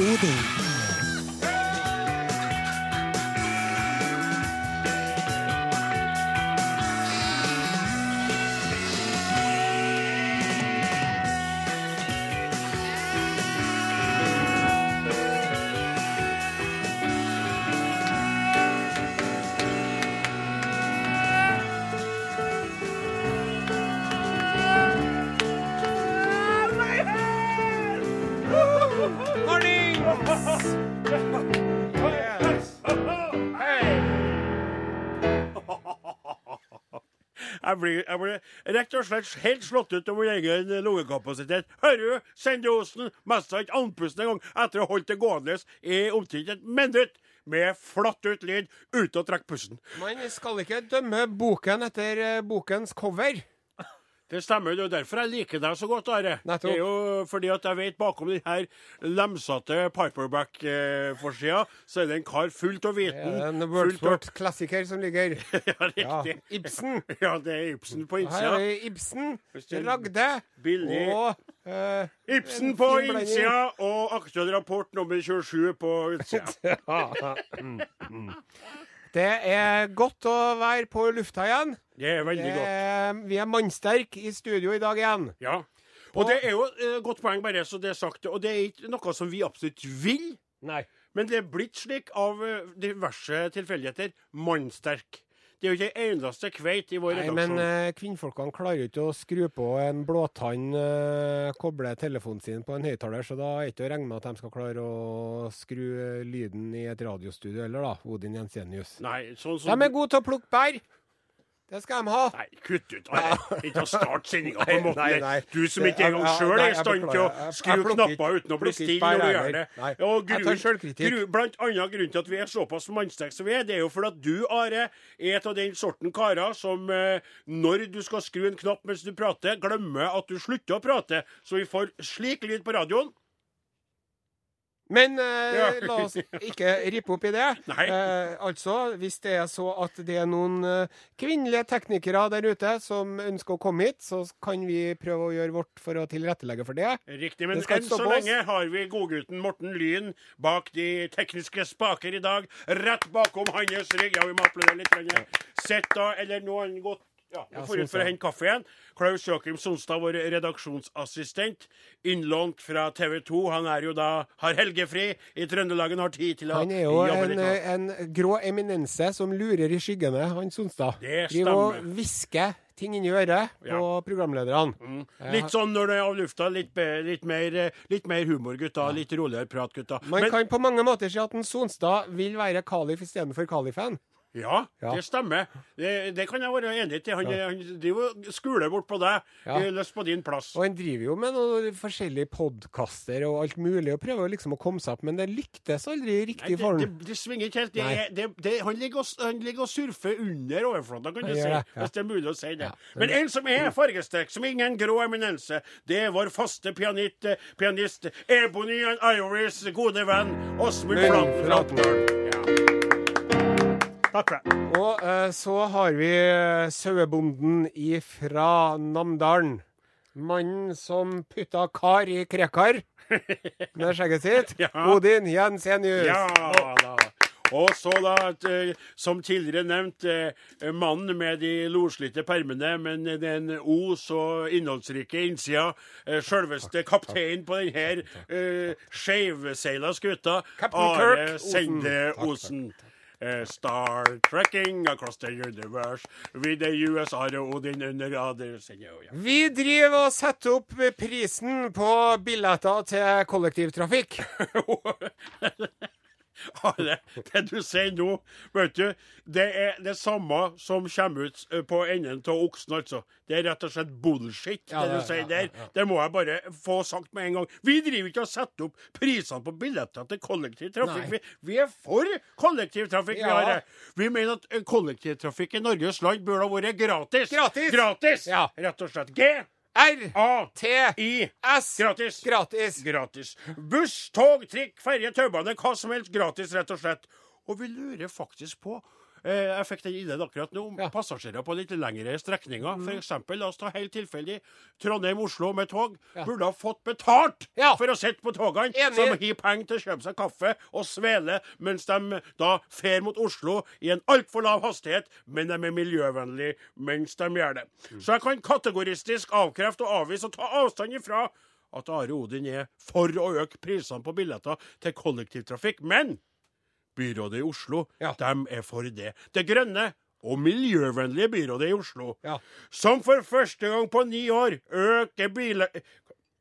Odin. Blir, jeg blir rett og slett helt slått ut over egen lungekapasitet. Hører du, Sendiosen mesta ikke andpusten engang etter å ha holdt det gående i omtrent et minutt med flatt ut lyd uten å trekke pusten. Man skal ikke dømme boken etter eh, bokens cover. Det stemmer. Det er derfor jeg liker deg så godt, Are. Nettopp. Det er jo fordi at jeg vet bakom den her lemsete Piperback-forsida, så er det en kar fullt av viten. Er en Worldsport-klassiker som ligger Ja, Ja, riktig. Ibsen. Ja, det er Ibsen på innsida. Her er Ibsen, Ragde billig- og uh, Ibsen på innsida og aktuell rapport nummer 27 på utsida. Det er godt å være på lufta igjen. Det er veldig Det godt. vi er mannsterke i studio i dag igjen. Ja. Og det er jo et godt poeng, bare så det er sagt. Og det er ikke noe som vi absolutt vil, Nei. men det er blitt slik av eh, diverse tilfeldigheter mannsterk. Det er jo ikke en eneste kveit i vår Nei, redaksjon. men eh, kvinnfolkene klarer jo ikke å skru på en blåtann, uh, koble telefonen sin på en høyttaler, så da er det ikke å regne med at de skal klare å skru eh, lyden i et radiostudio heller, da. Odin Jensenius. Nei, sånn De som er gode til å plukke bær. Det skal de ha. Nei, kutt ut. Are. Ikke å starte sendinga på en måte. nei, nei. Du som ikke engang sjøl er i stand til å skru knapper uten å bli stille når du gjør det. Nei. Og Jeg tar grunn- selvkritikk. gru- Blant annet grunnen til at vi er såpass mannsterke som vi er, det er jo fordi at du, Are, er et av den sorten karer som eh, når du skal skru en knapp mens du prater, glemmer at du slutter å prate, så vi får slik lyd på radioen. Men eh, Ja. la oss ikke rippe opp i det. Eh, altså, hvis det er så at det er noen eh, kvinnelige teknikere der ute som ønsker å komme hit, så kan vi prøve å gjøre vårt for å tilrettelegge for det. Riktig, men Det enn så lenge har vi godgutten Morten Lyn bak de tekniske spaker i dag. Rett bakom hans rygg. Ja, vi må applaudere litt. Sett da, eller noen godt ja, vi Ja, får ut for å hente kaffe igjen. Klaus Joakim Sonstad, vår redaksjonsassistent, innlånt fra TV 2. Han er jo da har helgefri i Trøndelagen, har tid til å Han er jo en, en grå eminense som lurer i skyggene, han Sonstad. Det Driver og stemmer. hvisker ting inni øret på Ja. programlederne. Mm. Litt sånn når det er av lufta. Litt, litt, mer, eh, litt mer humor, gutta. Litt roligere prat, gutta. Man Men- kan på mange måter si at en Sonstad vil være Kalif istedenfor Kalifen. Ja, Ja. det stemmer. Det, det kan jeg være enig til. Han, han driver og skuler bort på deg. Ja. Ja. Løst på din plass. Og han driver jo med noen forskjellige podkaster og alt mulig, og prøver liksom å komme seg opp, men det lyktes aldri Nei, riktig det, for det, det svinger ikke helt. Det, det, det, han, ligger og, han ligger og surfer under overflata, kan du si. det, ja. Hvis det er mulig å si det. Ja. Men en som er fargesterk, som ingen grå eminense, det er vår faste pianist, eh, pianist Ebony and Ivorys gode venn Åsmund. Flatdal. Ja. Takk for det. Og eh, så har vi eh, sauebonden ifra Namdalen. Mannen som putta kar i krekar med skjegget sitt. Ja. Odin Jensenius. Ja da. Og så da, eh, som tidligere nevnt, eh, mannen med de loslitte permene, men den os og innholdsrike innsida. selveste Sjølveste kapteinen på denne uh, skeivseila skuta. Are Sende Osen. Takk, Takk, Eh, Star trekking across the universe with the US Are Odin under. Ja. Vi driver og setter opp prisen på billetter til kollektivtrafikk. Are, det du sier nå, vet du, det er det samme som kommer ut eh, på enden av oksen, altså. Det er rett og slett bullshit, Ja, det du sier ja, der. ja, ja. Det må jeg bare få sagt med en gang. Vi driver ikke og setter opp prisene på billetter til kollektivtrafikk. Vi, vi er for kollektivtrafikk, vi har. Vi mener at eh, kollektivtrafikk i Norges land burde ha vært gratis. Gratis! Gratis! Ja. Rett og slett. G, R, A, T, I. S. Gratis. Gratis. Gratis. Buss, tog, trikk, ferje, taubane, hva som helst gratis, rett og slett. Og vi lurer faktisk på jeg fikk den ideen akkurat nå, Ja. passasjerer på litt lengre strekninger. For eksempel, la oss ta helt tilfeldig Trondheim-Oslo med tog. Ja. Burde ha fått betalt Ja. for å sitte på togene, Enig. som har penger til å kjøpe seg kaffe og svele mens de da fer mot Oslo i en altfor lav hastighet, men de er miljøvennlige mens de gjør det. Mm. Så jeg kan kategoristisk avkrefte og avvise og ta avstand ifra at Are Odin er for å øke prisene på billetter til kollektivtrafikk. Men byrådet i Oslo, Ja. de er for det. Det grønne og miljøvennlige byrådet i Oslo, Ja. som for første gang på ni år øker bile...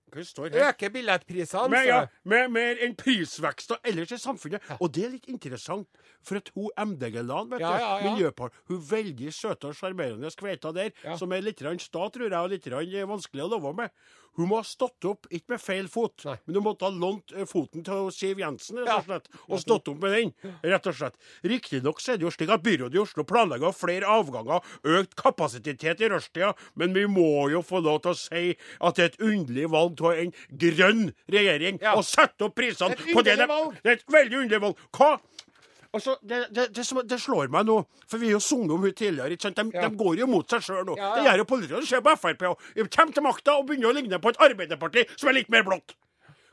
Hva står her? Øker billettprisene. Med, ja, med mer enn prisveksten ellers i samfunnet. Og det er litt interessant, for at hun MDG-lan, vet Ja, du, ja, ja. miljøpar, hun veldig søte og sjarmerende kveita der, Ja. som er litt sta, tror jeg, og litt vanskelig å leve med. Hun må ha stått opp, ikke med feil fot, Nei. men hun måtte ha lånt eh, foten til Siv Jensen, rett og slett, og stått opp med den, rett og slett. Riktignok er det jo slik at byrådet i Oslo planlegger flere avganger, økt kapasitet i rushtida, men vi må jo få lov til å si at det er et underlig valg av en grønn regjering Ja. å sette opp prisene på det. Det er et veldig underlig valg. Hva? Altså, det, det, det, det slår meg nå, for vi har jo sunget om hun tidligere. ikke sant? De, Ja. de går jo mot seg sjøl nå. Ja, Det gjør jo politikerne. Se på Frp. og Kommer til makta og begynner å ligne på et arbeiderparti som er litt mer blått.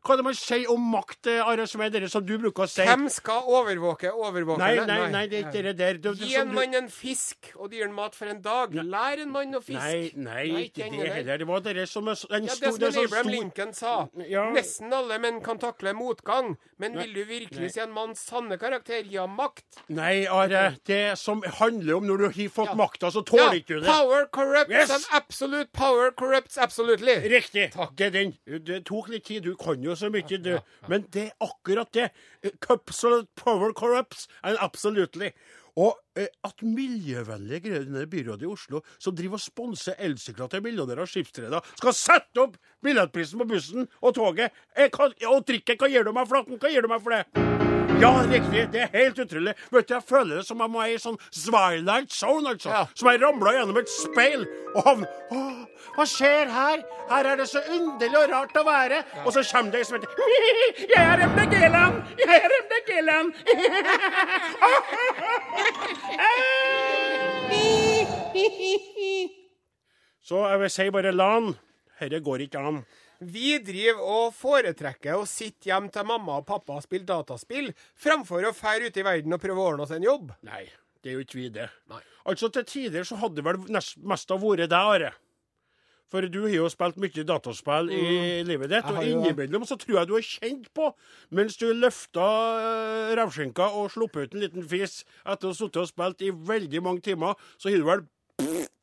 Hva er det man sier om makt, Are, som er det som du bruker å si? Hvem skal overvåke Nei, overvåkerne? nei, nei, det er ikke det der. Det, det, Gi en du- mann en fisk og gir en mat for en dag. Lær en mann å fiske. Nei, nei, Nei, ikke det heller. Det var det som en stor Ja, det som sånn Abraham stor Lincoln sa. Ja. Nesten alle menn kan takle motgang, men Nei. vil du virkelig si se en manns sanne karakter gi ham makt? Nei, Are. Det som handler om når du har fått Ja. makta, så tåler ikke du det. power corrupts, Yes. and absolute power corrupts absolutely. Riktig. Det er den. Det tok litt tid. Du kan jo så mye, du. Men det er akkurat det. Absolute power corrupts and absolutely. Og eh, at miljøvennlige grønne byrådet i Oslo, som driver og sponser elsykler til millionærer og skipsredere, skal sette opp billettprisen på bussen og toget eh, og trikken, hva gir du meg, Flaten? Hva gir du meg for det? Ja, riktig. Det er helt utrolig. Vet du, Jeg føler det som om jeg er i sånn Zwilight Zone, altså. Ja. Som jeg ramla gjennom et speil og havner Hva skjer her? Her er det så underlig og rart å være. Og så kommer det som heter Jeg er MDG-land! Jeg er MDG-land! Så jeg vil si bare lan. Dette går ikke an. Vi driver og foretrekker å sitte hjem til mamma og pappa og spille dataspill, framfor å fære ut i verden og prøve å ordne oss en jobb. Nei, det er jo ikke vi det. Nei. Altså, til tider så hadde det vel nest, mest av vært deg, Are. For du har jo spilt mye dataspill i livet ditt, Mm. Og innimellom så tror jeg du har kjent på, mens du løfta rævskinka og sluppet ut en liten fis etter å ha sittet og spilt i veldig mange timer, så har du vel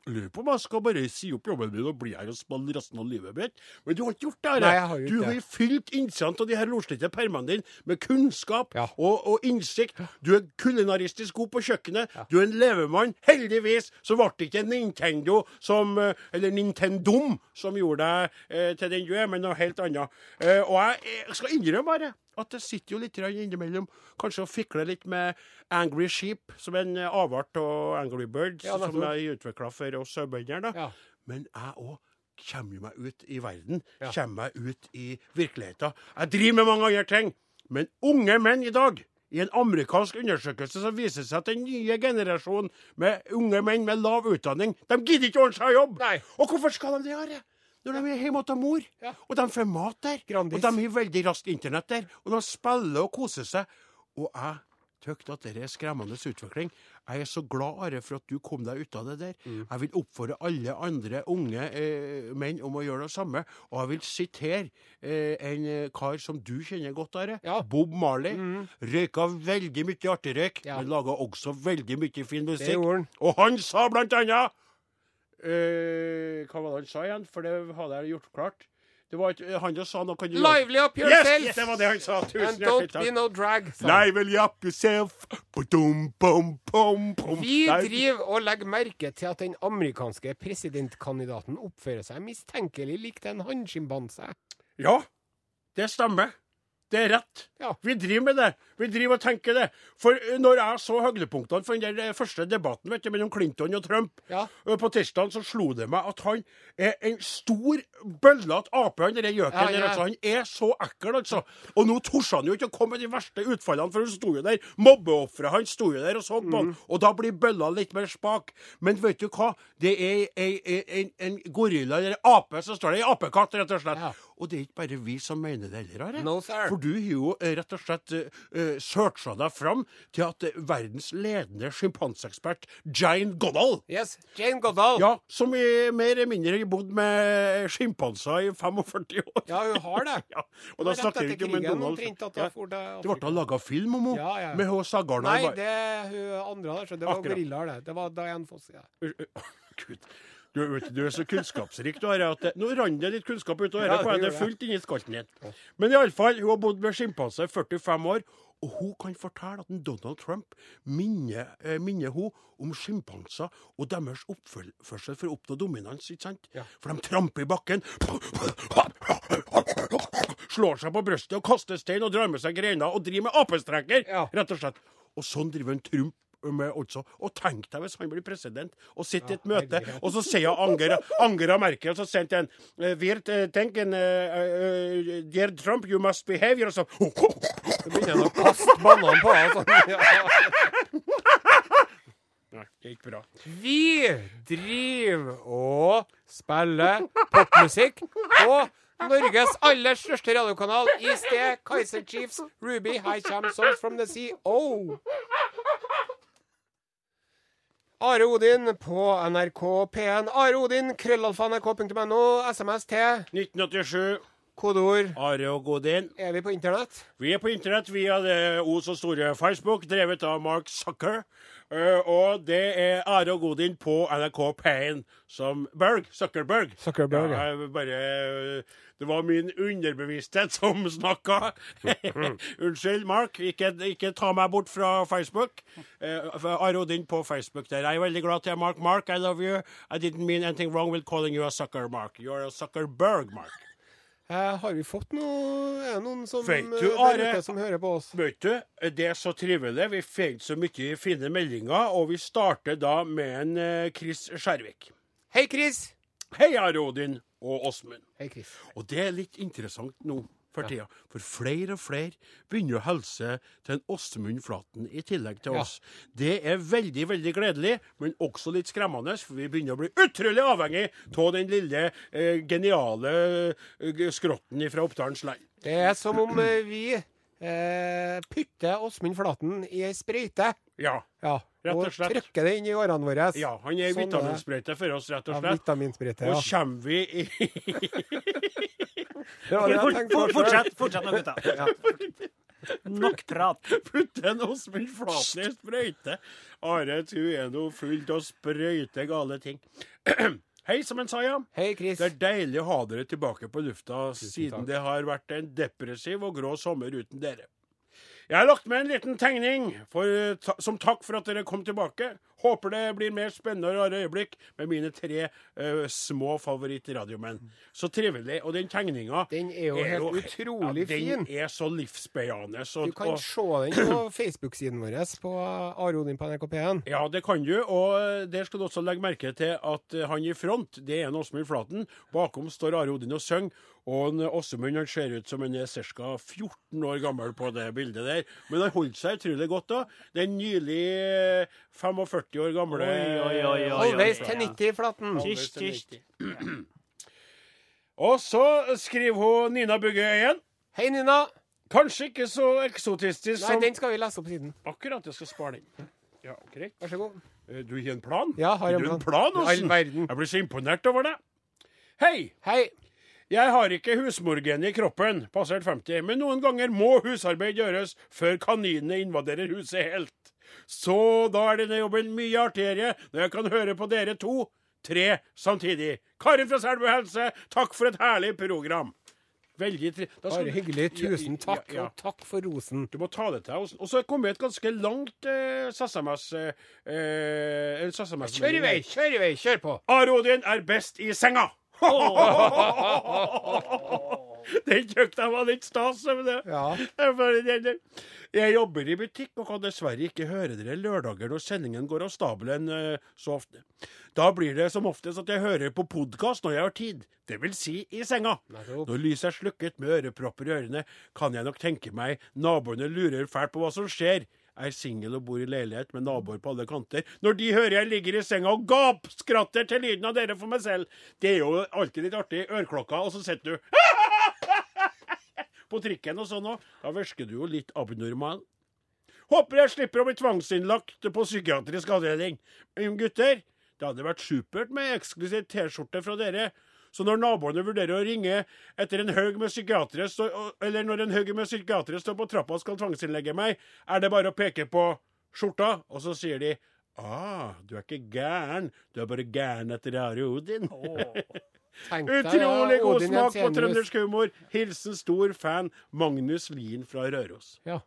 Lurer på om jeg skal bare si opp jobben min og bli her og spille resten av livet mitt. Men du har ikke gjort det. Her. Nei, jeg har du har fylt innsiden av de her loslitte permene dine med kunnskap Ja. og, og innsikt. Du er kulinaristisk god på kjøkkenet. Du er en levemann. Heldigvis så ble det ikke Nintendo som eh, Eller Nintendom som gjorde deg eh, til den du er, men noe helt annet. Eh, og jeg, jeg skal innrømme bare at det sitter jo litt innimellom kanskje å fikle litt med Angry Sheep, som en avart av Angry Birds, Ja, som er utvikla for oss sauebønder. Ja. Men jeg òg kommer meg ut i verden. Ja. Kommer meg ut i virkeligheten. Jeg driver med mange andre ting. Men unge menn i dag i en amerikansk undersøkelse så viser det seg at den nye generasjonen med unge menn med lav utdanning, de gidder ikke å ordne seg jobb. Nei. Og hvorfor skal de det, Are? Når de er hjemme hos mor, og de får mat der, Grandis. og de har veldig raskt internett der, og de spiller og koser seg. Og jeg tykker at det er skremmende utvikling. Jeg er så glad, Are, for at du kom deg ut av det der. Mm. Jeg vil oppfordre alle andre unge eh, menn om å gjøre det samme. Og jeg vil sitere eh, en eh, kar som du kjenner godt, Are. Ja. Bob Marley. Røyka veldig mye artig røyk, Ja. men laga også veldig mye fin musikk. Og han sa blant annet eh, Hva var det han sa igjen? For det hadde jeg gjort klart. Det var ikke, han som sa noe kan du Lively up yourself! Yes, det var det han sa. Tusen And don't be no drag. sa. Lively up yourself. Badum, bum, bum, bum. Vi driver og legger merke til at den amerikanske presidentkandidaten oppfører seg mistenkelig likt en hannsjimpanse. Ja, det stemmer. Det er rett. Ja. Vi driver med det. Vi driver og tenker det. For eh, når jeg så høydepunktene for den der eh, første debatten vet du, mellom Clinton og Trump Ja. eh, på tirsdag, så slo det meg at han er en stor, bøllete ape, han der gjøken. Ja, altså. Han er så ekkel, altså. Og nå torde han jo ikke å komme med de verste utfallene, for han sto jo der. Mobbeofferet hans sto jo der og så på han. Mm. Og da blir bølla litt mer spak. Men vet du hva? Det er ei- en, en gorilla, eller ape, så står det. Ei apekatt, rett og slett. Og det er ikke bare vi som mener det heller, Are. No, sir. For du har jo eh, rett og slett uh, searcha deg fram til at eh, verdens ledende sjimpanseekspert Jane Goddall Yes. Jane Goddall. ja, som i mer eller mindre har bodd med sjimpanser i 45 år. Ja, hun har det. Ja, og da snakker vi ikke om en Donald ja, Det ble da laga film om henne, Ja, ja. med hun Sagarna. Nei, det hun andre der, så det var gorillaer, det. Det var Diane Foss. Ja. Gud. Du, vet, du er så kunnskapsrik, du. At det, nå rant det litt kunnskap ut av Ja, det på en, det er fullt inni skalten din. Men iallfall, hun har bodd med sjimpanse i 45 år. Og hun kan fortelle at Donald Trump minner, eh, minner hun om sjimpanser og deres oppførsel for å oppnå dominans. ikke sant? Ja. For de tramper i bakken, slår seg på brystet og kaster stein og drar med seg greiner og driver med apestreker, Ja. rett og slett. Og sånn driver en Trump altså. Og tenk deg hvis han blir president og sitter i et møte, og så sier Angela, Angela Merkel og så til en Wir eh, Dear Trump, you must behave yourself. Så begynner han å kaste banan på. Sånn. Nei, det gikk bra. Vi driver og spiller popmusikk på Norges aller største radiokanal i sted. Kaiser Chiefs, Ruby, High Cham, Songs from the Sea. Oh! Are Odin på NRK P1. Are Odin, krøllalfa.nrk.no. SMS til 1987, kodeord. Are og Godin. Er vi på internett? Vi er på internett via det O så store Facebook, drevet av Mark Sucker. Eh, og det er Are og Godin på NRK Payne som Berg. Zuckerberg. Zuckerberg, ja. ja. bare, det var min underbevissthet som snakka. Unnskyld, Mark. Ikke, ikke ta meg bort fra Facebook. Uh, Are Odin på Facebook der. Jeg er veldig glad til Mark. Mark, I love you. I didn't mean anything wrong with calling you a sucker, Mark. You're a Zuckerberg, Mark. Eh, har vi fått noe Er det noen som, du, eh, der Are- som hører på oss? Vet du, det er så trivelig. Vi fikk så mye fine meldinger, og vi starter da med en eh, Chris Skjærvik. Hei, Chris. Hei, Rodin Odin og Åsmund. Hei, Chris. Og det er litt interessant nå for tida. For flere og flere begynner å helse til en Åsmund Flaten i tillegg til Ja. oss. Det er veldig, veldig gledelig, men også litt skremmende, for vi begynner å bli utrolig avhengig av den lille, eh, geniale eh, skrotten fra Oppdalens land. Det er som om eh, vi eh, putter Åsmund Flaten i ei sprøyte. Ja. Ja, Rett og og slett. trykker det inn i årene våre. ja, han er Sånn vitaminsprøyte for oss, rett og Ja, slett. ja. Og kommer vi i Det var det jeg tenkte på fortsett, fortsett nå, gutta. Nok prat. putte en Åsmund Flaten i sprøyte. Are, du er nå fullt av sprøyte gale ting. Hei, som en sa, ja. Hei, Chris. Det er deilig å ha dere tilbake på lufta, siden takk. det har vært en depressiv og grå sommer uten dere. Jeg har lagt med en liten tegning for, som takk for at dere kom tilbake. Håper det blir mer spennende og rare øyeblikk med mine tre uh, små favorittradiomenn. Så trivelig. Og den tegninga Den er jo helt utrolig ja, Den er så livsbejaende. Så, Du kan og- se den på Facebook-siden vår på Arodin på NRK P1. Ja, det kan du. Og der skal du også legge merke til at eh, han i front, det er en Åsmund Flaten. Bakom står Are Odin og synger. Og Åsemund han ser ut som han er ca. 14 år gammel på det bildet der. Men han holdt seg utrolig godt da. Den nylig eh, 45 år gamle. Halvveis til 90, i Flaten. Tysj, tysj. Og så skriver hun Nina Bugge igjen. Hei, Nina. Kanskje ikke så eksotistisk Nei, den skal vi lese opp siden. Akkurat, jeg skal spare den. Ja, greit. Vær så god. Eh, Du har en plan? Ja, har Har en du en plan. plan, Åsen? Jeg blir så imponert over det. Hei! Hei. Jeg har ikke husmorgen i kroppen, passert 50, men noen ganger må husarbeid gjøres før kaninene invaderer huset helt. Så da er denne jobben mye artigere når jeg kan høre på dere to, tre samtidig. Karin fra Selbu helse, takk for et herlig program. Veldig tri... Bare hyggelig. Tusen takk, ja, ja. og takk for rosen. Du må ta det til. Og så kom det et ganske langt eh, SMS... Eh, eh, Kjør i vei, kjør i vei, kjør på. Arodin er best i senga. Den jeg var litt stas. Det. Ja. Jeg jobber i butikk og kan dessverre ikke høre dere lørdager når sendingen går av stabelen eh, så ofte. Da blir det som oftest at jeg hører på podkast når jeg har tid, det vil si i senga. Når lyset er slukket med ørepropper i ørene, kan jeg nok tenke meg naboene lurer fælt på hva som skjer. Er singel og bor i leilighet med naboer på alle kanter. Når de hører jeg ligger i senga og gapskratter til lyden av dere for meg selv. Det er jo alltid litt artig. Ørklokka, og så sitter du på trikken og sånn òg. Da virker du jo litt abnormal. Håper jeg slipper å bli tvangsinnlagt på psykiatrisk avdeling. Gutter, det hadde vært supert med eksklusiv T-skjorte fra dere. Så når naboene vurderer å ringe etter en haug med psykiatere, eller når en haug med psykiatere står på trappa og skal tvangsinnlegge meg, er det bare å peke på skjorta, og så sier de Ah, du er ikke gæren, du er bare gæren etter Are Odin. Oh, Utrolig god smak på trøndersk humor. Hilsen stor fan Magnus Lien fra Røros. Ja.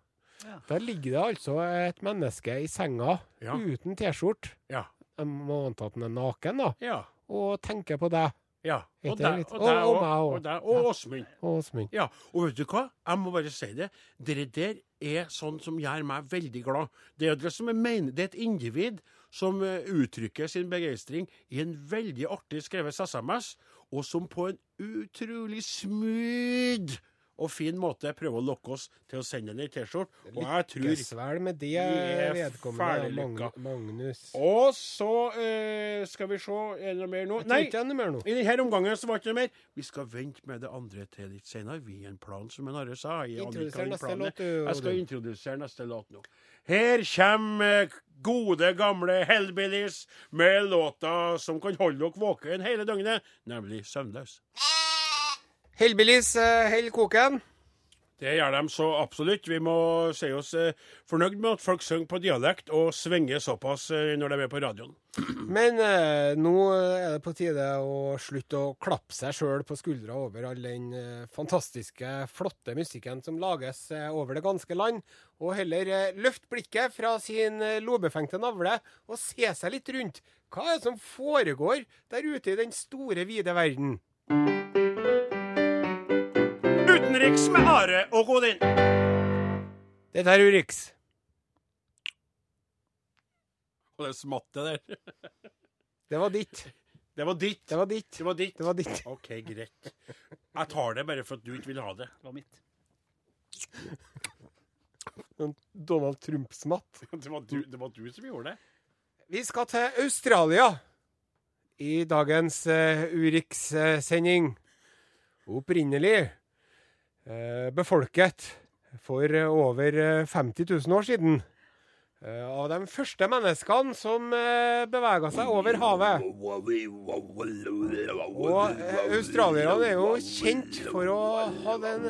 Der ligger det altså et menneske i senga Ja. uten T-skjorte. Ja. Jeg må anta at han er naken, da. Ja. Og tenker på deg, ja. Og deg og og- og og- og og Åsmund. Åsmund. Ja, og vet du hva? Jeg må bare si det. Dere der er sånn som gjør meg veldig glad. Det er det som jeg mener, det er et individ som eh, uttrykker sin begeistring i en veldig artig skrevet SMS, og som på en utrolig smooth og fin måte prøver å lokke oss til å sende henne ei T-skjorte. Og jeg tror Lykkes vel med det er vedkommende. Magnus. Og så eh, skal vi se Er det noe mer nå? Nei. ikke er noe mer nå. I denne omgangen så var det ikke noe mer. Vi skal vente med det andre til litt senere. Vi har en plan, som en Are sa. Introduser Annika neste låt, Jeg skal introdusere neste låt nå. Her kommer eh, gode, gamle Hellbillies med låta som kan holde dere våken hele døgnet, nemlig Søvnløs. Hellbillies holder koken. Det gjør de så absolutt. Vi må si oss eh, fornøyd med at folk synger på dialekt og svinger såpass eh, når de er på radioen. Men eh, nå er det på tide å slutte å klappe seg sjøl på skuldra over all den eh, fantastiske, flotte musikken som lages eh, over det ganske land, og heller eh, løfte blikket fra sin eh, lobefengte navle og se seg litt rundt. Hva er det som foregår der ute i den store, vide verden? Utenriks med Are og Godin. Dette er Urix. Og det smattet der. Det var ditt. Det var ditt. Det var ditt. Det var ditt. Det var ditt. OK, greit. Jeg tar det bare for at du ikke vil ha det. Det var mitt. Donald Trump-smatt. Det var, du, det var du som gjorde det. Vi skal til Australia i dagens uh, Urix-sending. Opprinnelig eh, befolket for eh, over eh, 50 000 år siden. Eh, av de første menneskene som uh, bevega seg over havet. Og eh, australierne er jo kjent for å ha en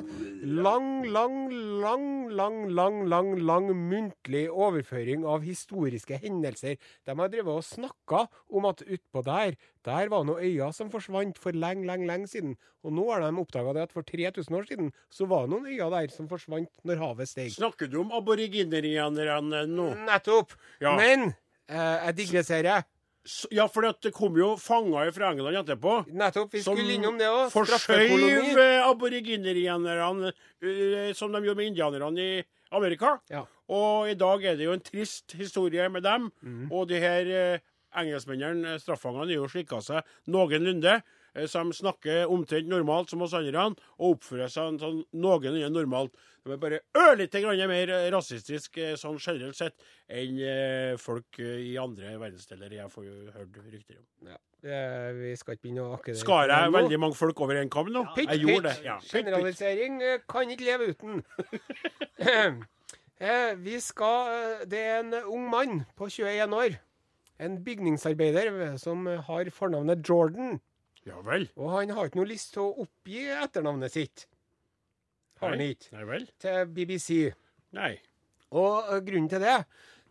lang, lang, lang, lang, lang, lang, lang muntlig overføring av historiske hendelser. De har drevet og snakka om at utpå der, der var noen øyer som forsvant for lenge, lenge, lenge siden. Og nå har de oppdaga at for 3000 år siden så var noen øyer der som forsvant når havet steg. Snakker du om aboriginerianerne nå? Nettopp! Ja. Men eh, jeg digresserer. S- Ja, for det kom jo fanger fra England etterpå. Nettopp, vi Som skulle innom det òg. Forskjøv eh, aboriginerianerne eh, som de gjorde med indianerne i Amerika. Ja. Og i dag er det jo en trist historie med dem. Mhm. Og de her eh, engelskmennene, eh, straffangene, er jo slikka seg noenlunde. Eh, de snakker omtrent normalt som oss andre, og oppfører seg sånn noenlunde normalt. De er bare ørlite grann mer rasistisk eh, sånn generelt sett enn eh, folk i andre verdensdeler. Jeg får jo hørt rykter om. Ja. vi skal ikke begynne å akke det. Skar jeg veldig mange folk over en kam nå? Pytt, Jeg gjorde pytt. det. Ja. Generalisering kan ikke leve uten. Vi skal Det er en ung mann på 21 år. En bygningsarbeider som har fornavnet Jordan. Ja vel. Og han har ikke noe lyst til å oppgi etternavnet sitt. Har han ikke. Nei vel. Til BBC. Nei. Og eh, grunnen til det,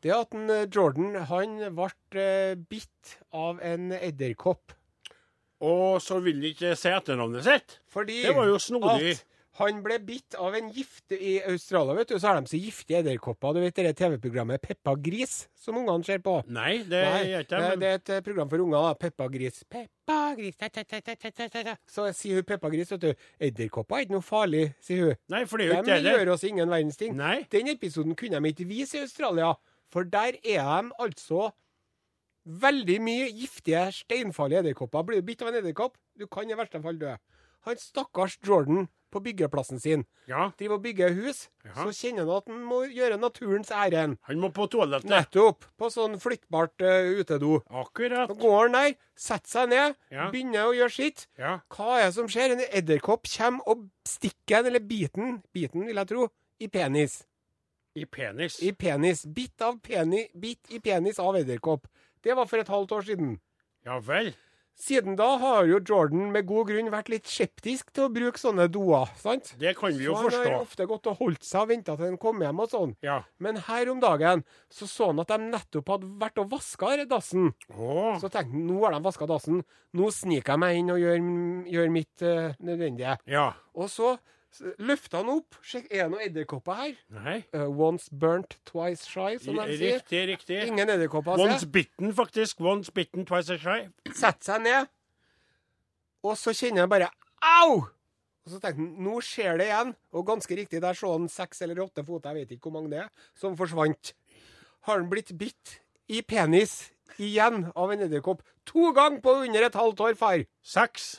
det er at en, eh, Jordan han ble eh, bitt av en edderkopp. Og så vil de ikke si etternavnet sitt. Fordi Det var jo snodig. at Han ble bitt av en gift I Australia vet du, så har de så giftige edderkopper. Du vet det TV-programmet Peppa Gris, som ungene ser på? Nei, det Nei, gjør ikke jeg. det er et program for unger. da. Peppa Gris. Peppa Gris ta, ta, ta. Så sier hun Peppa Gris, vet du. Edderkopper er ikke noe farlig, sier hun. Nei, for det er jo ikke det. gjør oss ingen verdens ting. Nei. Den episoden kunne de ikke vise i Australia, for der er de altså veldig mye giftige, steinfarlige edderkopper. Blir du bitt av en edderkopp, du kan i verste fall dø. Han stakkars Jordan på byggeplassen sin Ja, driver og bygger hus, Ja. så kjenner han at han må gjøre naturens ærend. han må på toalettet. Nettopp. På sånn flyttbart uh, utedo. Akkurat. Så går han der, setter seg ned, Ja. begynner å gjøre sitt. Ja. Hva er det som skjer? En edderkopp kommer og stikker en, eller biten, biten vil jeg tro, i penis. I penis. I penis. Bitt av peni, bitt i penis av edderkopp. Det var for et halvt år siden. Ja vel. Siden da har jo Jordan med god grunn vært litt skeptisk til å bruke sånne doer, sant? Det kan vi jo Så han har forstå. ofte gått og holdt seg og venta til han kom hjem og sånn. Ja. Men her om dagen så så han at de nettopp hadde vært og vaska dassen. Åh. Så tenkte han nå har de vaska dassen, nå sniker jeg meg inn og gjør, gjør mitt uh, nødvendige. Ja. Og så løfta han opp. Sjekk, er det noen edderkopper her? Nei. Uh, once burnt, twice shy, som de sier. Riktig, riktig. Ingen edderkopper å Once bitten, faktisk. Once bitten, twice a shy. Sett seg ned. Og så kjenner jeg bare Au! Og så tenkte han nå skjer det igjen. Og ganske riktig, der så han seks eller åtte fot, jeg vet ikke hvor mange det er, som forsvant. Har han blitt bitt i penis igjen av en edderkopp? To ganger på under et halvt år, far. Seks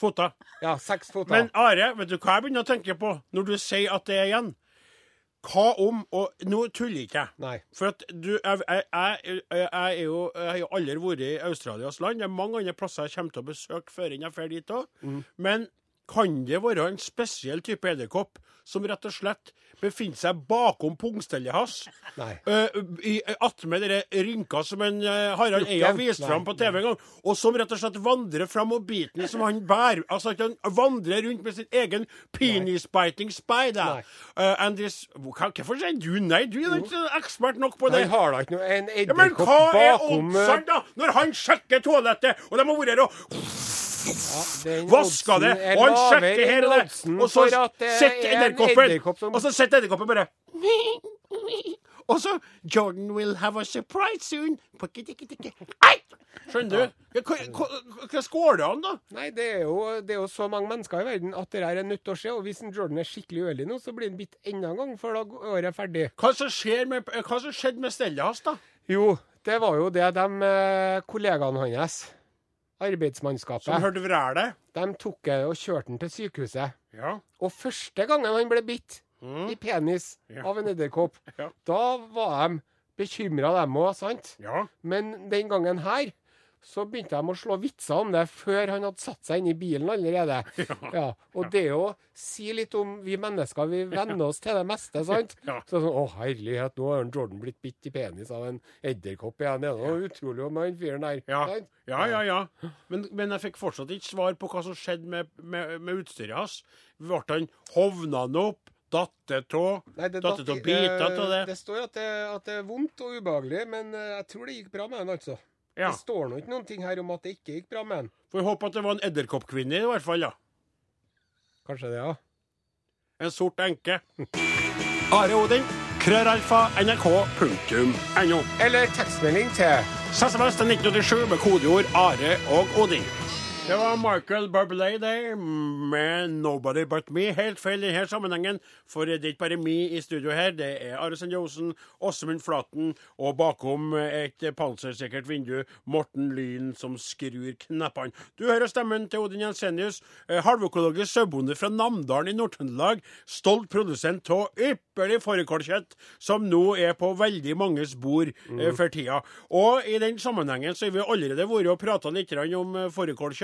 fota. Ja, seks fota. Men Are, vet du hva jeg begynner å tenke på når du sier at det er igjen? Hva om Og nå tuller ikke jeg. Nei. For at du, jeg, jeg, jeg, jeg, er jo, jeg har jo aldri vært i Australias land. Det er mange andre plasser jeg kommer til å besøke før jeg drar dit òg. Mm. Men kan det være en spesiell type edderkopp som rett og slett befinner seg bakom pungstellet hans? Uh, attmed dere rynka som en uh, Harald Eia viste fram på TV en gang, og som rett og slett vandrer fram og biten som han bærer. Altså at han vandrer rundt med sin egen penis-biting spy. Uh, this, Hvorfor sier du nei? Du er ikke ekspert nok på det. Han har da ikke noe En Ja, men hva er bakom eh, oddsene, da? Når han sjekker toalettet, og de har vært her og vaska det, er og han sjekker her og der, og så at sitter er edderkoppen, og så sitter edderkoppen bare Og så Jordan will have a surprise soon. Skjønner du? Hva, går det da? Nei, det er, jo, det er jo så mange mennesker i verden at det her er nødt til å skje. Og hvis en Jordan er skikkelig uheldig nå, så blir han bitt enda en gang før da er året ferdig. Hva som med, hva som skjedde med stellet hans, da? Jo, det var jo det de eh, kollegaene hans, Som arbeidsmannskapet, hørte vrælet? de tok det og kjørte han til sykehuset. Ja. Og første gangen han ble bitt Mm. i penis Ja. av en edderkopp, Ja. da var de bekymra, dem òg, sant? ja. Men den gangen her så begynte de å slå vitser om det før han hadde satt seg inn i bilen allerede. Ja. og det å si litt om vi mennesker, vi venner oss til det meste, sant? Ja. Så sånn, Å, herlighet, nå har Jordan blitt bitt i penis av en edderkopp igjen. Det er utrolig om han fyren der. Ja, ja, ja. ja. Men, men jeg fikk fortsatt ikke svar på hva som skjedde med, med, med utstyret hans. Ble han hovna han opp? Datt det av? Datt det av biter av det? det står at det, at det er vondt og ubehagelig, men eh, jeg tror det gikk bra med han, altså. Ja. Det står nå ikke noen ting her om at det ikke gikk bra med han. Får håpe at det var en edderkoppkvinne i hvert fall, da. Kanskje det, ja. En sort enke. Are Odin, krøralfa, nrk.no. Eller tekstmelding til SMS til 1987 med kodeord Are og Odin. Det var Michael Bublé der med 'Nobody But Me'. Helt feil i denne sammenhengen, for det er ikke bare meg i studio her. Det er Are Sende Osen, Åsmund Flaten og bakom et pansersikkert vindu Morten Lyn som skrur knappene. Du hører stemmen til Odin Jensenius, eh, halvøkologisk sauebonde fra Namdalen i Nord-Trøndelag. Stolt produsent av ypperlig fårikålkjøtt, som nå er på veldig manges bord mm. for tida. Og i den sammenhengen så har vi allerede vært og prata litt om eh,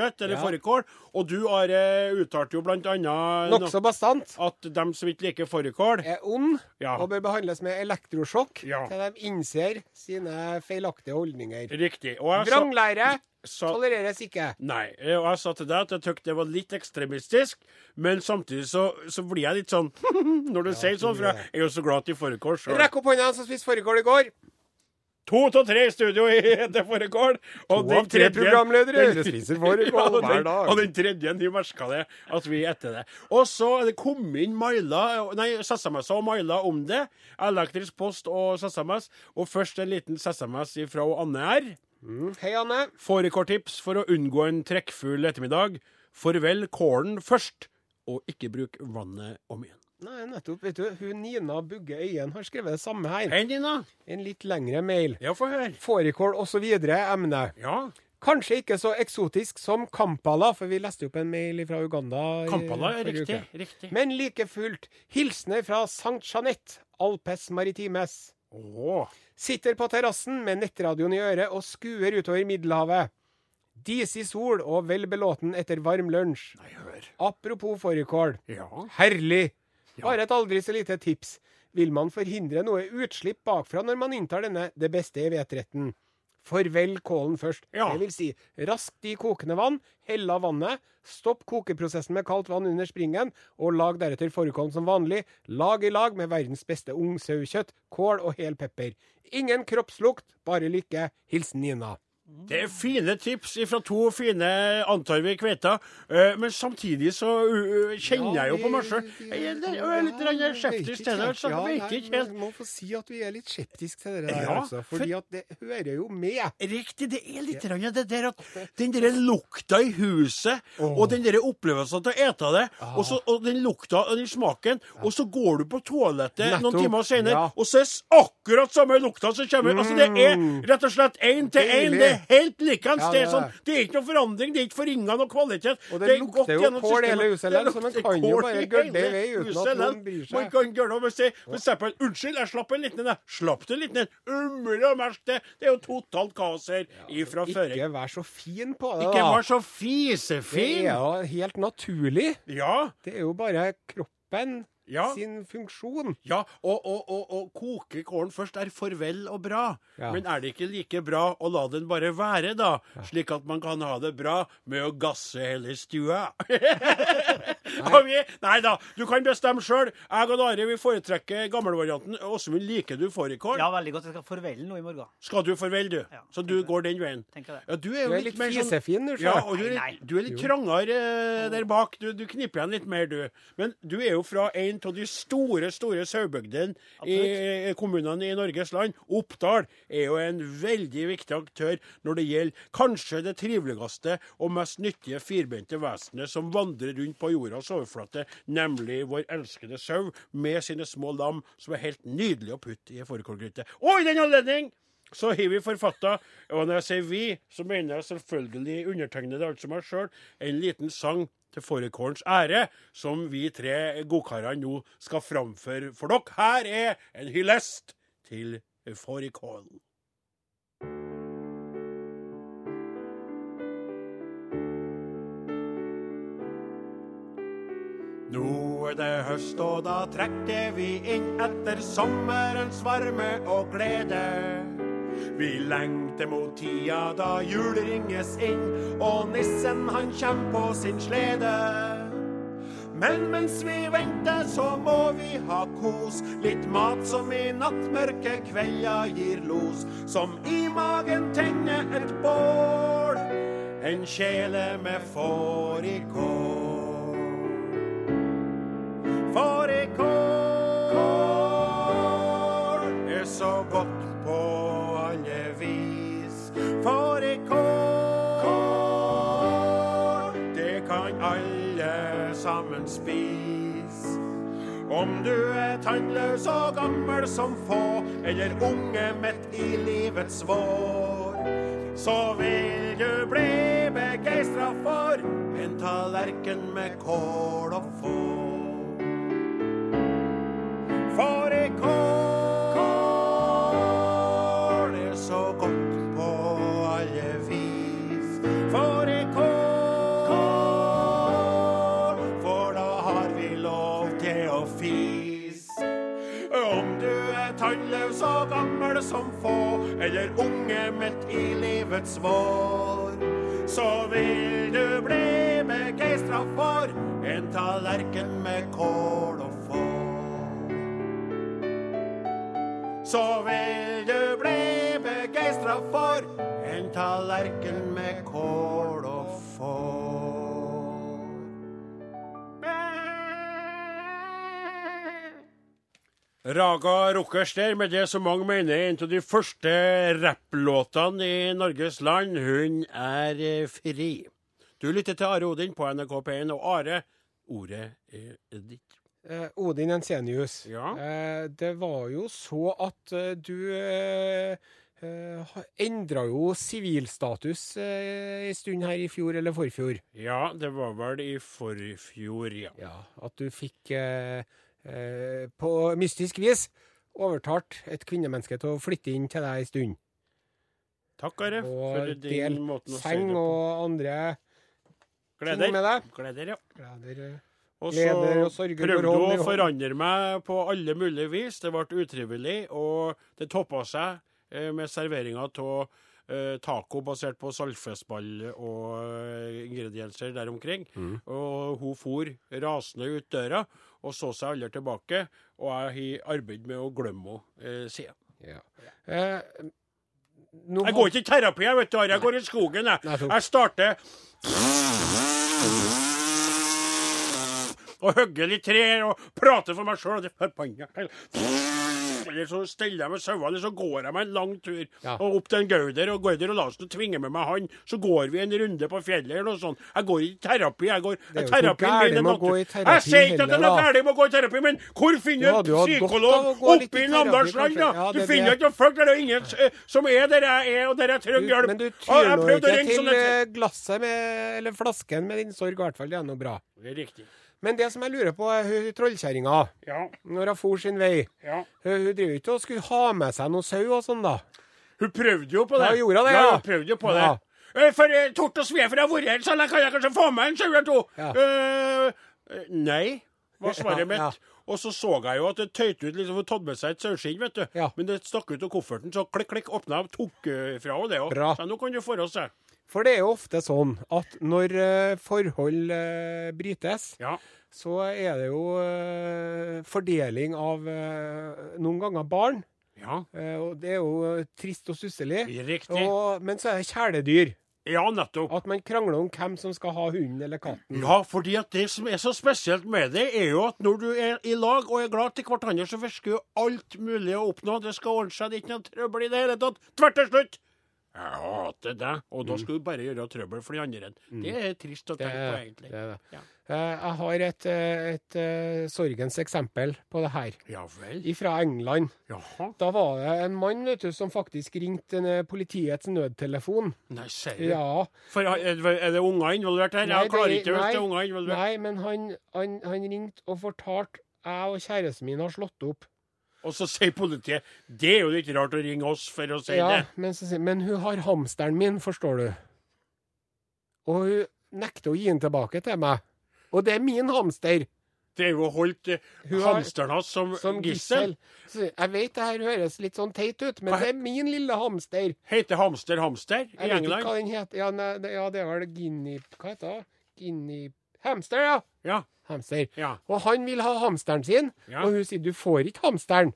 fårikålkjøtt, eller Ja. fårikål. Og du Are uttalte jo blant annet Nokså bastant. at dem som ikke liker fårikål Er ond Ja. og bør behandles med elektrosjokk Ja. til de innser sine feilaktige holdninger. Riktig. Vranglære sa tolereres ikke. Nei. Og jeg sa til deg at jeg syntes det var litt ekstremistisk, men samtidig så, så blir jeg litt sånn når du sier sånn, for jeg er jo så glad til fårikål sjøl. Rekk opp hånda, som spiste fårikål i går. To av tre i studio i Det foregår. To av tre programledere spiser fårikål ja, hver dag. Og den tredje, de merka det, at vi er etter det. Og så er det kommet inn mailer, nei, SMS og mailer om det. Elektrisk post og SMS. Og først en liten SMS fra Anne R. Hei, Anne. Fårikåltips for å unngå en trekkfull ettermiddag. Farvel kålen først, og ikke bruk vannet om igjen. Nei, nettopp. Vet du, hun Nina Bugge Øyen har skrevet det samme her. Hei, Nina. En litt lengre mail. Ja, få høre. Fårikål osv. emne. Ja. Kanskje ikke så eksotisk som Kampala, for vi leste opp en mail fra Uganda. Kampala er riktig. uke. Riktig. Men like fullt, hilsener fra Sankt Jeanette, Alpes Maritimes. Åh. Sitter på terrassen med nettradioen i øret og skuer utover Middelhavet. Disig sol og vel belåten etter varm lunsj. Nei, hør. Apropos fårikål. Ja. Herlig! Bare et aldri så lite tips. Vil man forhindre noe utslipp bakfra når man inntar denne det beste i hvetretten? Forvel kålen først. Ja. Det vil si, raskt i kokende vann, hell av vannet, stopp kokeprosessen med kaldt vann under springen, og lag deretter fårikålen som vanlig, lag i lag med verdens beste ungsaukjøtt, kål og hel pepper. Ingen kroppslukt, bare lykke. Hilsen Nina. Det er fine tips fra to fine, antar vi, kveiter. Eh, men samtidig så uh, kjenner jeg jo på meg sjøl. Jeg er litt- skeptisk til det. Så jeg vet ikke helt. Vi må få si at vi er litt skeptiske til det der, Ja, altså. Fordi at det hører jo med. Riktig, det er litt grann det der at den der lukta i huset, og den der opplevelsen til å ete det, og, så, og den lukta og den smaken, og så går du på toalettet noen timer senere, og så er det akkurat samme lukta som kommer. Altså, det er rett og slett én til én. Er helt likens. Ja, det, er er sånn, det er ikke noe forandring, det er ikke forringa noe kvalitet. Og det det lukter jo kål hele huset Det så man kan jo bare gølle i vei uten at noen bryr seg. Man kan gjøre og si, Unnskyld, jeg slapp en liten en. jeg. Slapp du en liten en? Umulig å merke det. Det er jo totalt kaos her ifra før. Ikke vær så fin på det, Ikke vær så fisefin. Det er jo helt naturlig. Ja, Det er jo bare kroppen Ja. sin funksjon. ja. Og, og, og, og koke kålen først er farvel og bra. Ja. Men er det ikke like bra å la den bare være, da? Slik at man kan ha det bra med å gasse hele stua. Nei. nei da, du kan bestemme sjøl. Jeg og Are vi foretrekker gammelvarianten. Åsmund, liker du fårikål? Ja, veldig godt. Jeg skal forvelle noe i morgen. Skal du forvelle, du? Ja, Så du går den veien? Ja, du er jo Du er litt, litt mer sånn fisefin, du, Ja, og du er, litt- du er litt trangere eh, der bak. Du, du knipper igjen litt mer, du. Men du er jo fra en av de store, store sauebygdene i kommunene i Norges land. Oppdal er jo en veldig viktig aktør når det gjelder kanskje det triveligste og mest nyttige firbente vesenet som vandrer rundt på overflate, nemlig vår elskede sau med sine små lam, som er helt nydelig å putte i fårikålgryte. Og i den anledning så har vi forfatta, og når jeg sier vi, så mener jeg selvfølgelig undertegnede, altså meg sjøl, en liten sang til fårikålens ære, som vi tre godkarene nå skal framføre for dere. Her er en hyllest til fårikålen. Nå er det høst, og da trekker vi inn etter sommerens varme og glede. Vi lengter mot tida da jul ringes inn, og nissen han kjem på sin slede. Men mens vi venter, så må vi ha kos. Litt mat som i nattmørke kvelder gir los. Som i magen tenner et bål. En kjele med fårikål. Fårikål er så godt på alle vis. Fårikål, det kan alle sammen spise. Om du er tannløs og gammel som få, eller unge midt i livets vår, så vil du bli begeistra for en tallerken med kål og får. Fårikål er så godt på alle vis. Fårikål, for da har vi lov til å fise. Om du er tannløs og gammel som få, eller unge midt i livets vår, så vil du bli begeistra for en tallerken med kål Så vil du bli begeistra for en tallerken med kål og får. Raga Rockers der, med det som mange mener er en av de første rapplåtene i Norges land. Hun er eh, fri. Du lytter til Are Odin på NRK P1, og Are, ordet er ditt. Eh, Odin Jensenius. Ja. Eh, det var jo så at eh, du eh, eh, endra jo sivilstatus eh, en stund her i fjor eller forfjor. Ja, det var vel i forfjor, ja. Ja, at du fikk eh, eh, på mystisk vis overtalt et kvinnemenneske til å flytte inn til deg en stund. Takk, Are, for din måte måten å si det på. og del seng og andre ting med deg. Gleder, ja. Gleder, Og så prøvde hun å forandre meg på alle mulige vis. Det ble utrivelig, og det toppa seg eh, med serveringa av eh, taco basert på saltfiskball og eh, ingredienser der omkring. Mm. Og hun for rasende ut døra, og så seg aldri tilbake. Og jeg har arbeidet med å glemme henne siden. ja. Eh, Jeg går ikke i terapi, jeg, vet du. Jeg går i skogen, jeg. Jeg starter og hogger litt trær og prater for meg sjøl. Eller så steller jeg med sauene, eller så går jeg meg en lang tur Ja. og opp til en Gauder. Og Gauder og Larsen tvinger med meg han. Så går vi en runde på fjellet eller noe sånt. Jeg går i terapi. Jeg går Det er jo er med å gå i terapi Jeg sier ikke at det er noe gærent med å gå i terapi, men hvor finner du psykolog oppe i Namdalsland, da? Ja, Du er finner ikke noen folk der, det er ingen eh, som er der jeg er, og der jeg trenger hjelp. men du tyr nå ikke til sånne eh, glasset med, eller flasken med din sorg, i hvert fall. Det er noe bra. Det er riktig. Men det som jeg lurer på, er hun trollkjerringa. Ja, Når hun for sin vei. ja. Hun, hun driver ikke og skulle ha med seg noe sau og sånn, da. Hun prøvde jo på det. Ja, gjorde hun det, ja? hun prøvde jo på det. Eh, For uh, tort og Svefer jeg har vært her, så jeg kan jeg kanskje få med en sau eller to. Eh, nei, var svaret mitt. Og så så jeg jo at det tøyte ut liksom, Hun tatt med seg et saueskinn, vet du. Men det stakk ut av kofferten, så klikk, klikk, åpna og tok uh, fra henne det òg. Så nå kan du få oss seg. For det er jo ofte sånn at når eh, forhold eh, brytes, Ja. så er det jo eh, fordeling av noen ganger barn. Ja, og det er jo trist og stusslig. men så er det kjæledyr. Ja, nettopp. At man krangler om hvem som skal ha hunden eller katten. Ja, fordi at det som er så spesielt med det, er jo at når du er i lag og er glad til hverandre, så virker jo alt mulig å oppnå. Det skal ordne seg, det er ikke noe trøbbel i det hele tatt. Tvert til slutt. Jeg hater deg. Og da skal du bare gjøre trøbbel for de andre. Det er trist å Det tenke på, egentlig. det. Det. Ja. Eh, jeg har et, et, et eh, sorgens eksempel på det her. Ja vel. Fra England. Jaha. Da var det en mann vet du, som faktisk ringte eh, politiets nødtelefon. Nei, sier du. Ja. For er det- er det unger involvert her? Nei, Jeg klarer ikke hvis det er unger involvert. Nei, men han, han, han ringte og fortalte jeg og kjæresten min har slått opp. Og så sier politiet Det er jo litt rart å ringe oss for å si Ja, det. men, så, sier- men hun har hamsteren min, forstår du. Og hun nekter å gi den tilbake til meg. Og det er min hamster. Det er jo holdt eh, Hun hamsteren hans som, Som gissel. gissel. Jeg vet det her høres litt sånn teit ut, men Hva- det er min lille hamster. Heter hamster hamster i Jeg vet ikke hva den heter. Ja, nei, ja, det er vel guinea... Hva heter det? Guinea... Hamster, ja. Ja. Hamster. ja. Og han vil ha hamsteren sin, Ja. og hun sier du får ikke hamsteren.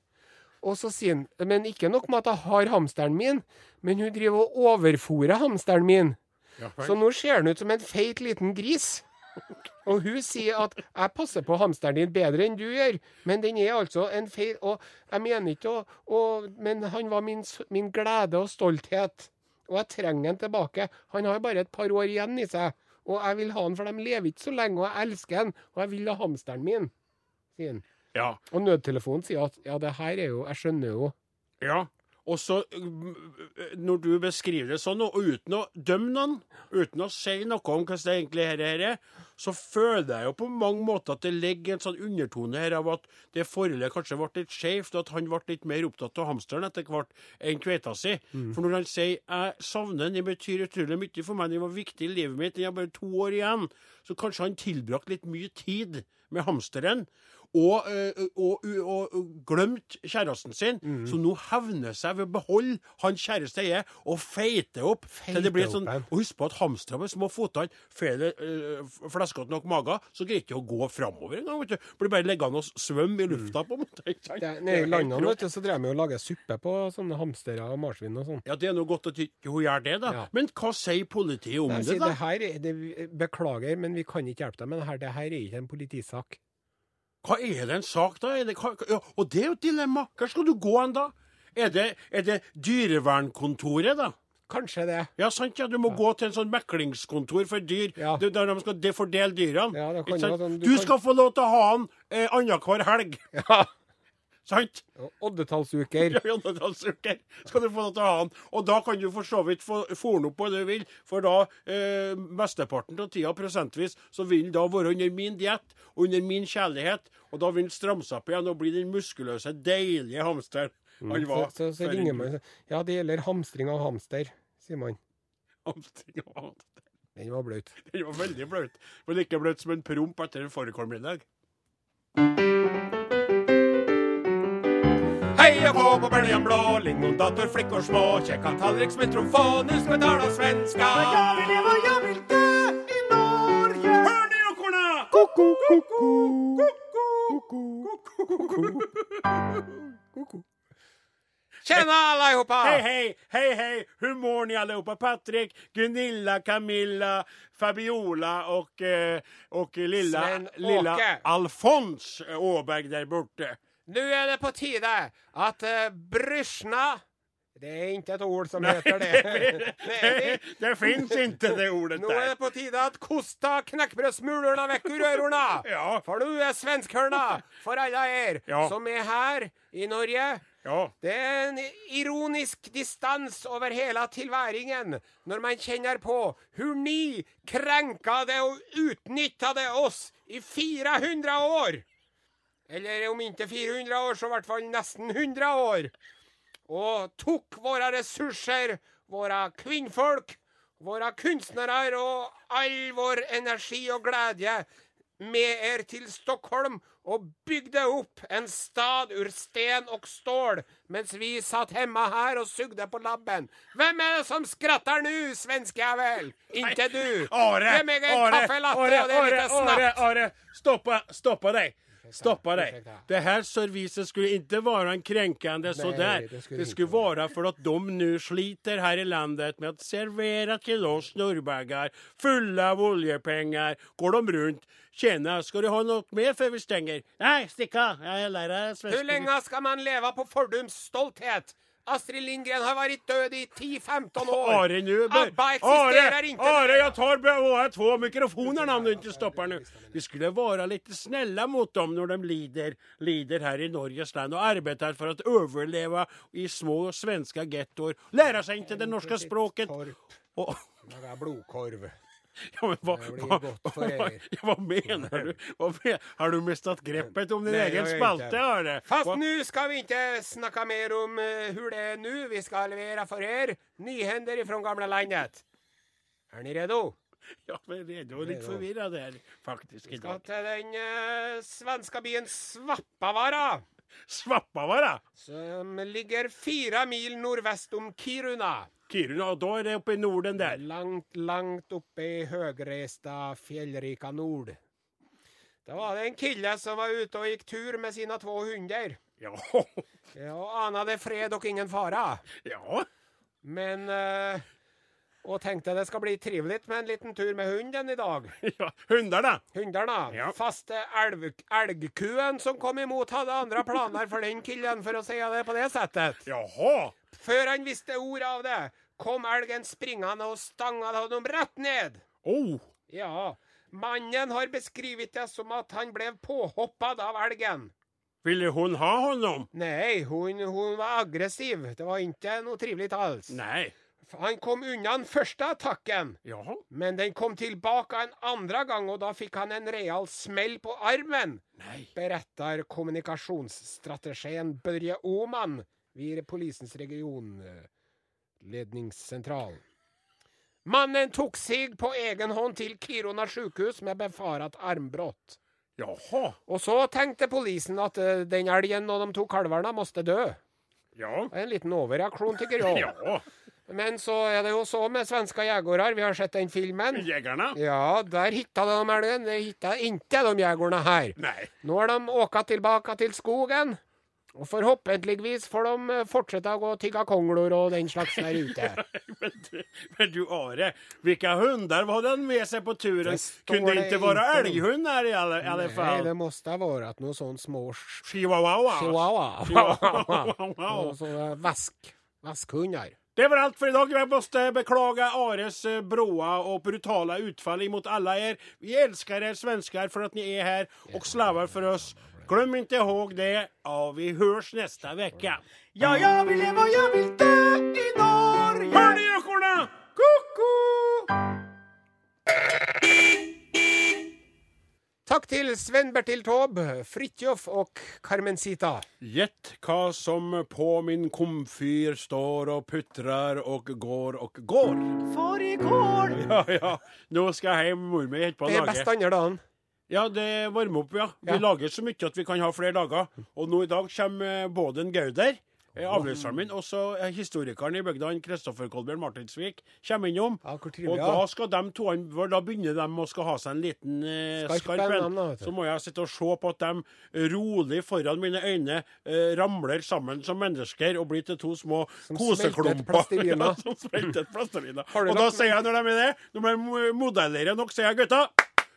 Og så sier han men ikke nok med at jeg har hamsteren min, men hun driver og overfòrer hamsteren min. ja. Så nå ser han ut som en feit liten gris. Og hun sier at 'jeg passer på hamsteren din bedre enn du gjør', men den er altså en feil Og jeg mener ikke å, å Men han var min, min glede og stolthet. Og jeg trenger han tilbake. Han har bare et par år igjen i seg. Og jeg vil ha den, for de lever ikke så lenge, og jeg elsker den, Og jeg vil ha hamsteren min, sier han. Ja. Og nødtelefonen sier at ja, det her er jo Jeg skjønner jo. Ja. Og så, mm, når du beskriver det sånn, og uten å dømme noen, uten å si noe om hvordan det egentlig her er, så føler jeg jo på mange måter at det ligger en sånn undertone her av at det forholdet kanskje ble litt skjevt, og at han ble litt mer opptatt av hamsteren etter hvert enn kveita si. For når han sier 'jeg savner den, den betyr utrolig mye for meg, den var viktig i livet mitt, den har bare to år igjen', så kanskje han tilbrakte litt mye tid med hamsteren. Og, eh, og, og, og glemt kjæresten sin, Mm. som nå hevner seg ved å beholde hans kjæreste eie og feite opp. til det blir Feite sånn, og Husk på at hamstere med små føtter får uh, fleskete nok mager, så greier ikke å gå framover engang. Blir bare liggende og svømme i lufta, på en måte. ikke sant? Mm. Det, nede i landene vet du, så drev vi og lager suppe på sånne hamstere og marsvin og sånn. Ja, Det er nå godt at ikke hun gjør det, da. Ja. Men hva sier politiet om Nei, det, da? det her, er- det, beklager, men vi kan ikke hjelpe deg med det her. Det her er ikke en politisak. Hva er det en sak, da? Er det, hva, ja, og det er jo et dilemma. Hvor skal du gå hen, da? Er det, er det dyrevernkontoret, da? Kanskje det. Ja, sant, ja. Du må gå til en sånn meklingskontor for dyr, Ja. der de skal fordele dyrene. Ja, det kan jo sånn, du du kan- skal få lov til å ha den eh, annenhver helg, Ja. Sant? Oddetallsuker. Ja, oddetallsuker. skal du få noe han. Og da kan du for så vidt få fòre opp på det du vil, for da eh, mesteparten av tida prosentvis så vil han da være under min diett, under min kjærlighet, og da vil den stramme seg opp igjen og bli den muskuløse, deilige hamsteren han Så, var. så, så så ringer man Ja, det gjelder hamstring av hamster, sier man. Hamstring av hamster. Den var blaut. Den var veldig blaut. Men ikke blaut som en promp etter en fårikålmiddag. Heia gå på bøljan blå, lingondator, flickor små, kjekka tallrik med trumfå. nu skal vi tala svenska. vil leve, og jeg vil dø i Norge. Hør det, ekorna! ko-ko, ko-ko. Tjena allihopa! Hej, hej, hej, hej! Hur mår ni allihopa? Patrik, Gunilla, Camilla, Fabiola och, eh, och lilla, lilla Alfons Åberg där borta. Nu er det på tide at uh, brysjna Det er ikke et ord som heter det. det, det finns inte det ordet der. Nå er det på tide at kosta knekkbrødsmulene vekk ur öronen. Ja, For nå er svenskhørna for alle dere Ja. som er her i Norge. ja. Det er en ironisk distans over hele tilværingen når man kjenner på hvor ni krenkade og utnyttade oss i 400 år. Eller om ikke 400 år, så i hvert fall nesten 100 år. Og tok våre ressurser, våre kvinnfolk, våre kunstnere og all vår energi og glede med er til Stockholm og bygde opp en stad ur sten og stål, mens vi satt hjemme her og sugde på labben. Hvem er det som skratter nå, svenskejævel? Inntil du. Are, Åre, Åre, Are, Are. Are, stoppa, stoppa dig. Stoppa dig. Det här servicen skulle inte vara en kränkande sådär. det skulle Det skulle vara för att de nu sliter här i landet med att servera till oss snurrbaggar fulla av oljepengar. Går de runt. Tjena, ska du ha något mer för vi stänger? Nej, sticka. Jag lär dig svenska. Hvor lenge skal man leve på fordums stolthet? Astrid Lindgren har vært død i 10-15 år. Are nu. bör- ABBA existerar Are, inte Are, jag tar båda två mikrofoner om du ikke stopper nu. Vi skulle være litt snälla mot dem når de lider, lider her i Norges land og arbeider for å overleve i små svenske gettoer. Lære seg ikke det norske språket. Torp. Det er blodkorv. ja, men hva, Det blir er. ja, vad menar du? Hva mener, har du mistet greppet om din Nei, egen spalte. Are? Fast nå skal vi ikke snakke mer om uh, hur det er nå. Vi skal levere for er nyhender ifrån gamle landet. Er ni redo? Ja, men redo och lite forvirra der, faktisk. Vi skal til den uh, svenska byen Svappavara. Svappavara? som ligger fire mil nordvest om Kiruna. Kiruna, og da er det oppe i Norden der? Langt, langt oppe i høgreista, fjellrika nord. Da var det en kille som var ute og gikk tur med sine to hunder. Ja, Ja, og anade fred og ingen fara. ja. Men øh, Og tenkte det skal bli trivelig med en liten tur med hunden i dag. ja. Hundar da. Ja. Faste elv, elgkuen som kom imot, hadde andre planer for den killen, for å si det på det settet. Jaha. Før han visste ordet av det, kom elgen springende og stanga honom rett ned. Oh. Ja, mannen har beskrevet det som at han ble påhoppet av elgen. Ville hun ha honom? Nei, hun, hun var aggressiv. Det var ikke noe trivelig alls. Nei. Han kom unna den første attacken, Jaha. men den kom tilbake en andre gang, og da fikk han en real smell på armen, Nei. beretter kommunikasjonsstrategien Børje Åman vid polisens regionledningssentral. Mannen tok seg på egen hånd til Kiruna sjukehus med befarat armbrott. Jaha. Og så tenkte politiet at eh, den elgen og de to kalvene måtte dø. Ja. Det er En liten overreaksjon, tykker jeg. Ja. Men så er det jo så med svenske jegere. Vi har sett den filmen. Jegerne? Ja, der hitta de elgen. Det hitta ikke de jegerne her. Nei. Nå har de åka tilbake til skogen. Og forhåpentligvis får de eh, fortsette å gå og tygge konglor og den slags der ute. Men du, men du Are, vilka hundar var den med seg på turen? Det står det ikke være elghund her i alle, alle alla Nei, fall? det måste ha vært noe sånn små Chihuahua. chihuahua. Sånne vask, vaskhunder. Det var alt for i dag. Jeg måste beklage Ares eh, bråa brutale brutala utfall imot alle er. Vi elsker dere svenskar for at ni er her, og slaver for oss. Glöm inte ihåg det. Ja, vi hörs nästa vecka. Ja, jeg vil leve og jeg vil dø i Norge. Hör ni ekorna? Ko-ko! Takk til Sven Bertil Taube, Fridtjof og Carmencita. Gjett hva som på min komfyr står og putrer og går og går. For i går Ja, ja. Nå skal jeg hjem. Mor mi holder på å Det er best andre dagen. Ja, det varmer opp, ja. Vi Ja. lager så mye at vi kan ha flere dager. Og nå i dag kommer eh, både en Gauder, eh, avløseren min, og så eh, historikeren i bygda, han Kristoffer Kolbjørn Martinsvik, kommer innom. Ja, hvor Og da skal de to, da begynner de å skal ha seg en liten eh, Skarp skarp en, en. da, vet du. Så må jeg sitte og se på at de rolig foran mine øyne eh, ramler sammen som mennesker og blir til to små Som koseklumper. smeltet ja, som smeltet plastelina. Har du Og da lagt- sier jeg når de er det, når de er modellere nok, sier jeg gutta,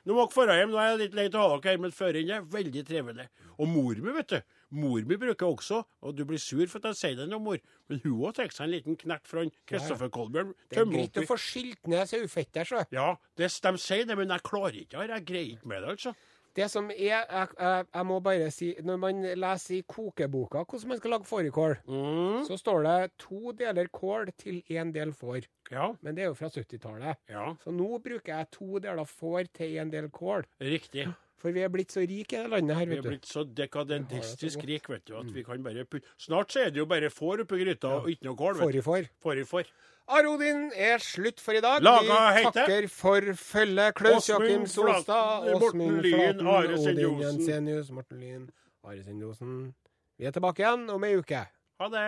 nå må dere dra hjem. Nå er jeg litt lei til å ha dere her, men før inn er veldig trivelig. Og mor mi, vet du. Mor mi bruker også, og du blir sur for at jeg sier det nå, mor, men hun òg trekker seg en liten knert fra Kristoffer Kolbjørn. Det er greit å få skilt ned sauefettet, så. Ja, det, de sier det, men jeg klarer ikke det. Jeg greier ikke med det, altså. Det som er jeg, jeg, jeg må bare si Når man leser i kokeboka hvordan man skal lage fårikål, Mm, så står det to deler kål til én del får. ja, Men det er jo fra 70-tallet. ja, Så nå bruker jeg to deler får til én del kål. riktig. For vi er blitt så rike i det landet her, Vi vet er du. blitt så dekadentistisk godt. rik, vet du, at vi kan bare putte Snart så er det jo bare får oppi gryta og ikke noe kål. vet du. Fårikår. Får i får. Arodin er slutt for i dag. Laga vi takker for følget. Klaus Jakim Solstad, Åsmund Flaten, Odin Jensenius, Morten Lyn, Are Sendjosen. Vi er tilbake igjen om ei uke. Ha det.